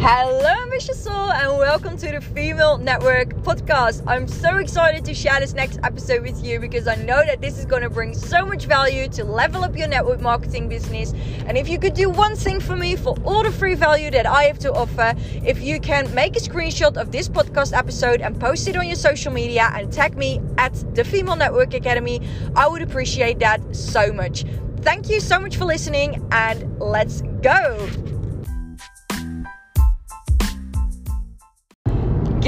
Hello, ambitious soul, and welcome to the Female Network podcast. I'm so excited to share this next episode with you because I know that this is going to bring so much value to level up your network marketing business. And if you could do one thing for me for all the free value that I have to offer, if you can make a screenshot of this podcast episode and post it on your social media and tag me at the Female Network Academy, I would appreciate that so much. Thank you so much for listening, and let's go.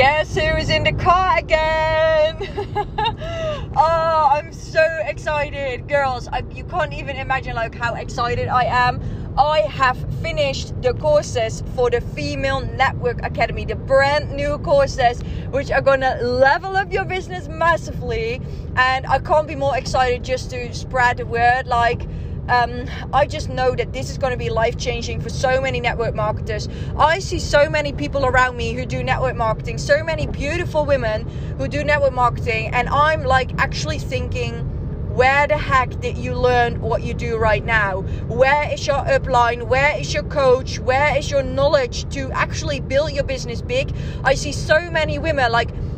Guess who is in the car again? oh, I'm so excited, girls. I, you can't even imagine like how excited I am. I have finished the courses for the Female Network Academy, the brand new courses which are gonna level up your business massively. And I can't be more excited just to spread the word. Like um, I just know that this is going to be life changing for so many network marketers. I see so many people around me who do network marketing, so many beautiful women who do network marketing, and I'm like actually thinking, where the heck did you learn what you do right now? Where is your upline? Where is your coach? Where is your knowledge to actually build your business big? I see so many women like like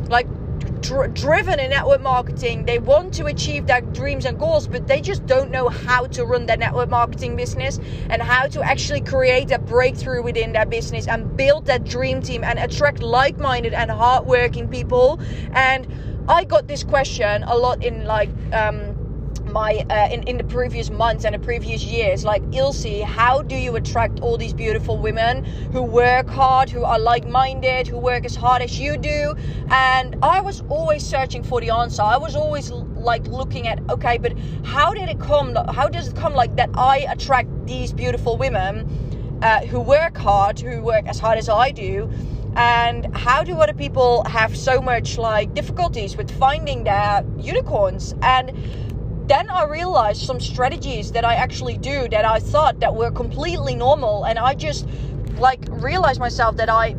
dr- driven in network marketing. They want to achieve their dreams and goals, but they just don't know how to run their network marketing business and how to actually create a breakthrough within their business and build that dream team and attract like minded and hardworking people. And I got this question a lot in like, um, my uh, in, in the previous months and the previous years like ilse how do you attract all these beautiful women who work hard who are like-minded who work as hard as you do? And i was always searching for the answer. I was always like looking at okay but how did it come how does it come like that i attract these beautiful women uh, who work hard who work as hard as i do? And how do other people have so much like difficulties with finding their unicorns? And then I realized some strategies that I actually do that I thought that were completely normal and I just like realized myself that I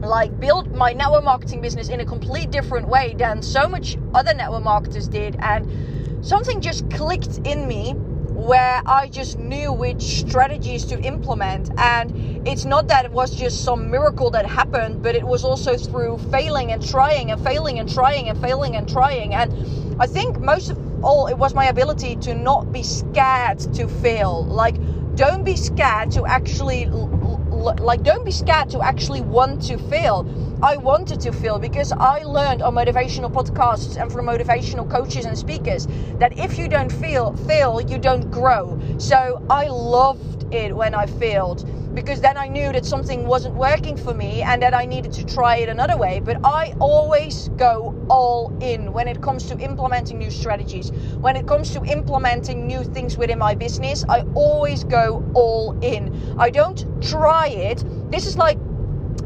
like built my network marketing business in a complete different way than so much other network marketers did and something just clicked in me where I just knew which strategies to implement. And it's not that it was just some miracle that happened, but it was also through failing and trying and failing and trying and failing and trying. And I think most of all, it was my ability to not be scared to fail. Like, don't be scared to actually like don't be scared to actually want to fail. I wanted to fail because i learned on motivational podcasts and from motivational coaches and speakers that if you don't feel fail you don't grow. So i loved it when i failed because then I knew that something wasn't working for me and that I needed to try it another way. But I always go all in when it comes to implementing new strategies. When it comes to implementing new things within my business, I always go all in. I don't try it. This is like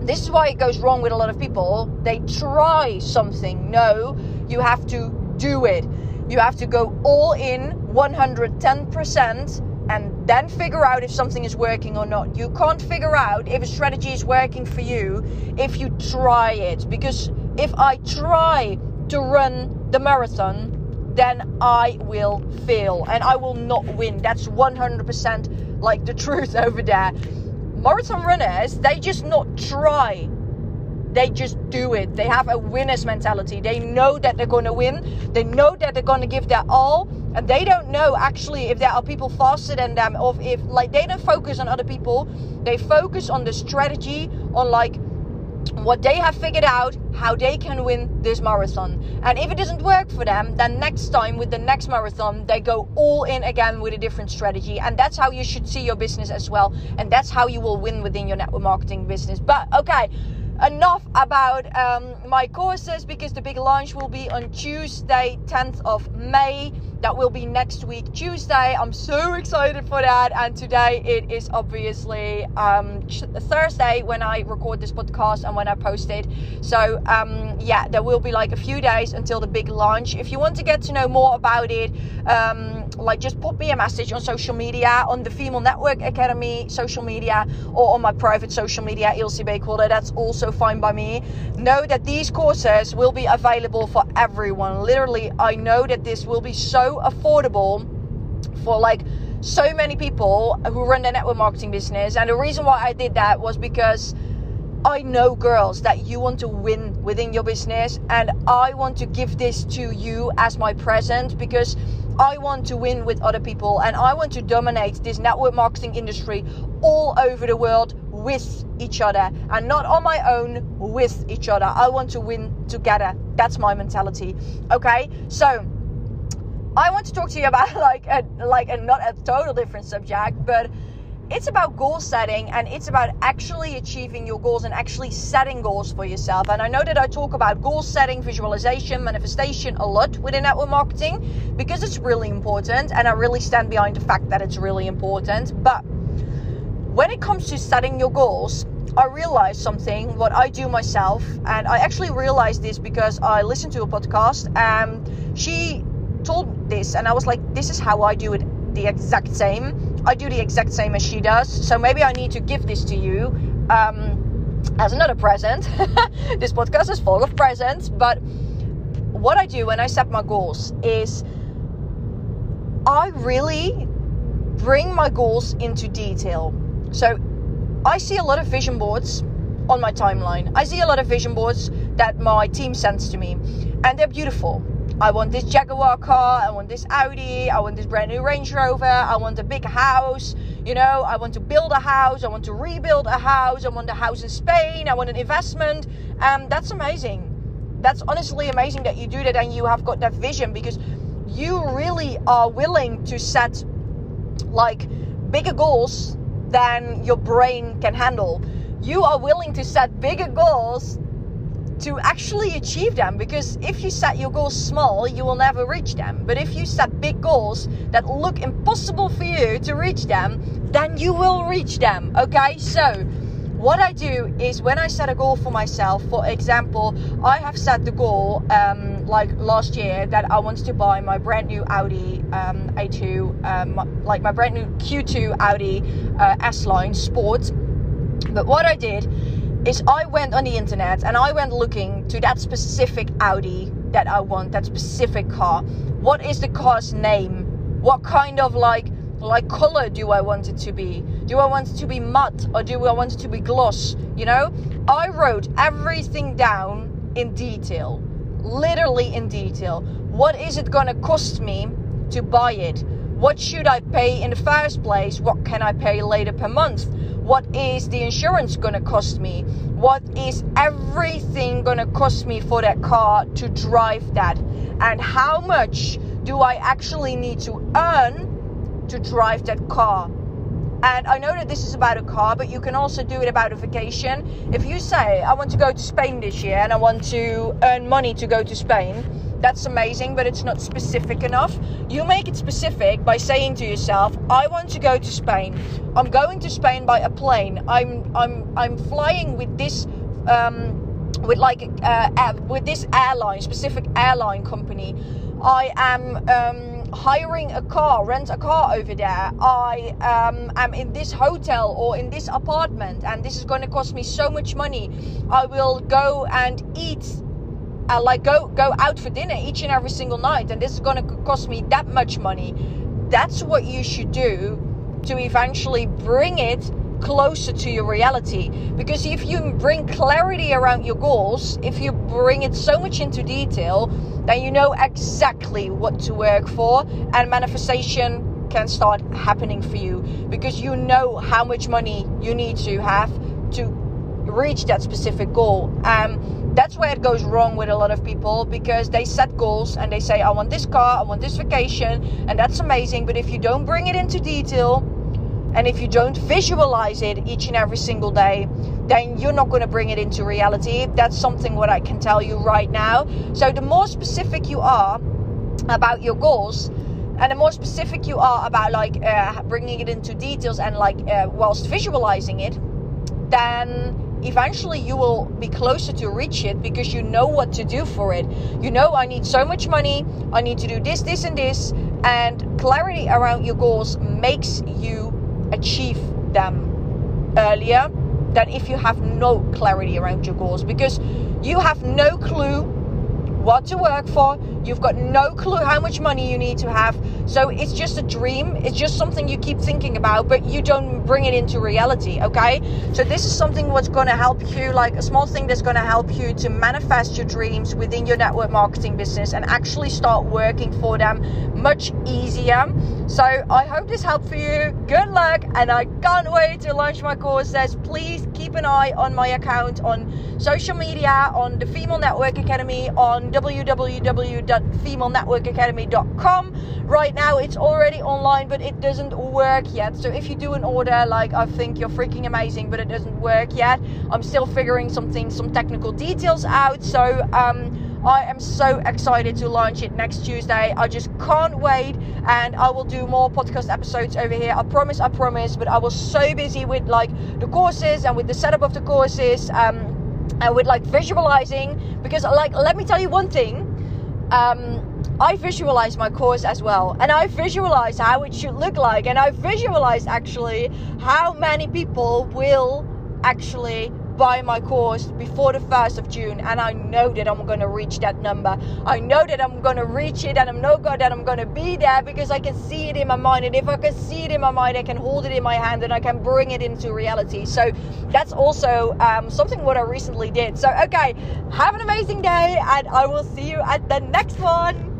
this is why it goes wrong with a lot of people. They try something. No, you have to do it. You have to go all in 110% and then figure out if something is working or not. You can't figure out if a strategy is working for you if you try it. Because if I try to run the marathon, then I will fail and I will not win. That's 100% like the truth over there. Marathon runners, they just not try. They just do it. They have a winner's mentality. They know that they're going to win. They know that they're going to give their all and they don't know actually if there are people faster than them or if like they don't focus on other people. They focus on the strategy on like what they have figured out how they can win this marathon. And if it doesn't work for them then next time with the next marathon they go all in again with a different strategy. And that's how you should see your business as well. And that's how you will win within your network marketing business. But okay enough about um, my courses because the big launch will be on Tuesday, 10th of May. That will be next week, Tuesday. I'm so excited for that. And today it is obviously um, Thursday when I record this podcast and when I post it. So, um, yeah, there will be like a few days until the big launch. If you want to get to know more about it, um, like just pop me a message on social media, on the Female Network Academy social media, or on my private social media, Ilse Beekholder. That's also fine by me. Know that these courses will be available for everyone. Literally, I know that this will be affordable for like so many people who run their network marketing business. And the reason why I did that was because I know, girls, that you want to win within your business, and I want to give this to you as my present because I want to win with other people and I want to dominate this network marketing industry all over the world with each other and not on my own with each other. I want to win together. That's my mentality. Okay, so I want to talk to you about like a like a not a total different subject, but it's about goal setting and it's about actually achieving your goals and actually setting goals for yourself. And I know that I talk about goal setting, visualization, manifestation a lot within network marketing because it's really important and I really stand behind the fact that it's really important. But when it comes to setting your goals, I realized something what I do myself, and I actually realized this because I listened to a podcast and she told this, and I was like, this is how I do it the exact same I do the exact same as she does. So maybe I need to give this to you um, as another present. this podcast is full of presents, but what I do when I set my goals is I really bring my goals into detail. So I see a lot of vision boards on my timeline. I see a lot of vision boards that my team sends to me, and they're beautiful. I want this Jaguar car, I want this Audi, I want this brand new Range Rover, I want a big house, you know, I want to build a house, I want to rebuild a house, I want a house in Spain, I want an investment. And um, that's amazing. That's honestly amazing that you do that and you have got that vision because you really are willing to set like bigger goals than your brain can handle. You are willing to set bigger goals to actually achieve them because if you set your goals small, you will never reach them. But if you set big goals that look impossible for you to reach them, then you will reach them. Okay, so what I do is when I set a goal for myself, for example, I have set the goal um, like last year that I wanted to buy my brand new Audi um, A2, um, like my brand new Q2 Audi uh, S Line Sport. But what I did is I went on the internet and I went looking to that specific Audi that I want, that specific car. What is the car's name? What kind of like like color do I want it to be? Do I want it to be matte or do I want it to be gloss? You know, I wrote everything down in detail, literally in detail. What is it gonna cost me to buy it? What should I pay in the first place? What can I pay later per month? What is the insurance going to cost me? What is everything going to cost me for that car to drive that? And how much do I actually need to earn to drive that car? And I know that this is about a car, but you can also do it about a vacation. If you say, I want to go to Spain this year and I want to earn money to go to Spain, that's amazing, but it's not specific enough. You make it specific by saying to yourself, I want to go to Spain. I'm going to Spain by a plane. I'm I'm I'm flying with this um, with like uh, with this airline, specific airline company. I am um, hiring a car, rent a car over there. I um, am in this hotel or in this apartment, and this is going to cost me so much money. I will go and eat uh, like go go out for dinner each and every single night and this is going to cost me that much money. That's what you should do to eventually bring it closer to your reality. Because if you bring clarity around your goals if you bring it so much into detail then you know exactly what to work for and manifestation can start happening for you. Because you know how much money you need to have to reach that specific goal um, that's where it goes wrong with a lot of people because they set goals and they say, I want this car, I want this vacation, and that's amazing. But if you don't bring it into detail and if you don't visualize it each and every single day, then you're not going to bring it into reality. That's something what I can tell you right now. So the more specific you are about your goals, and the more specific you are about like uh, bringing it into details and like uh, whilst visualizing it, then eventually you will be closer to reach it because you know what to do for it. You know, I need so much money, I need to do this, this, and this, and clarity around your goals makes you achieve them earlier than if you have no clarity around your goals because you have no clue what to work for, You've got no clue how much money you need to have. So it's just a dream. It's just something you keep thinking about, but you don't bring it into reality, okay? So this is something what's going to help you, like a small thing that's going to help you to manifest your dreams within your network marketing business and actually start working for them much easier. So I hope this helped for you. Good luck, and I can't wait to launch my courses. Please keep an eye on my account on social media, on the Female Network Academy, on www.femalenetworkacademy.com. Right now, it's already online, but it doesn't work yet. So if you do an order, like I think you're freaking amazing, but it doesn't work yet. I'm still figuring something, some technical details out. So um, I am so excited to launch it next Tuesday. I just can't wait, and I will do more podcast episodes over here. I promise, I promise. But I was so busy with like the courses and with the setup of the courses, um, and with like visualizing. Because like, let me tell you one thing. Um, I visualize my course as well, and I visualize how it should look like, and I visualize actually how many people will actually buy my course before the 1st of June and I know that I'm going to reach that number. I know that I'm going to reach it and I know God that I'm going to be there because I can see it in my mind and if I can see it in my mind I can hold it in my hand and I can bring it into reality. So that's also um, something what I recently did. So okay, have an amazing day and I will see you at the next one.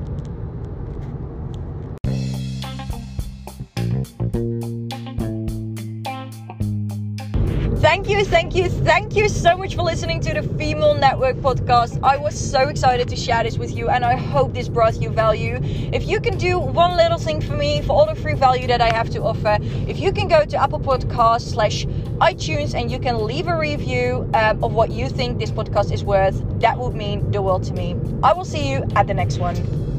Thank you, thank you so much for listening to the Female Network podcast. I was so excited to share this with you, and I hope this brought you value. If you can do one little thing for me for all the free value that I have to offer, if you can go to Apple Podcast slash iTunes and you can leave a review um, of what you think this podcast is worth, that would mean the world to me. I will see you at the next one.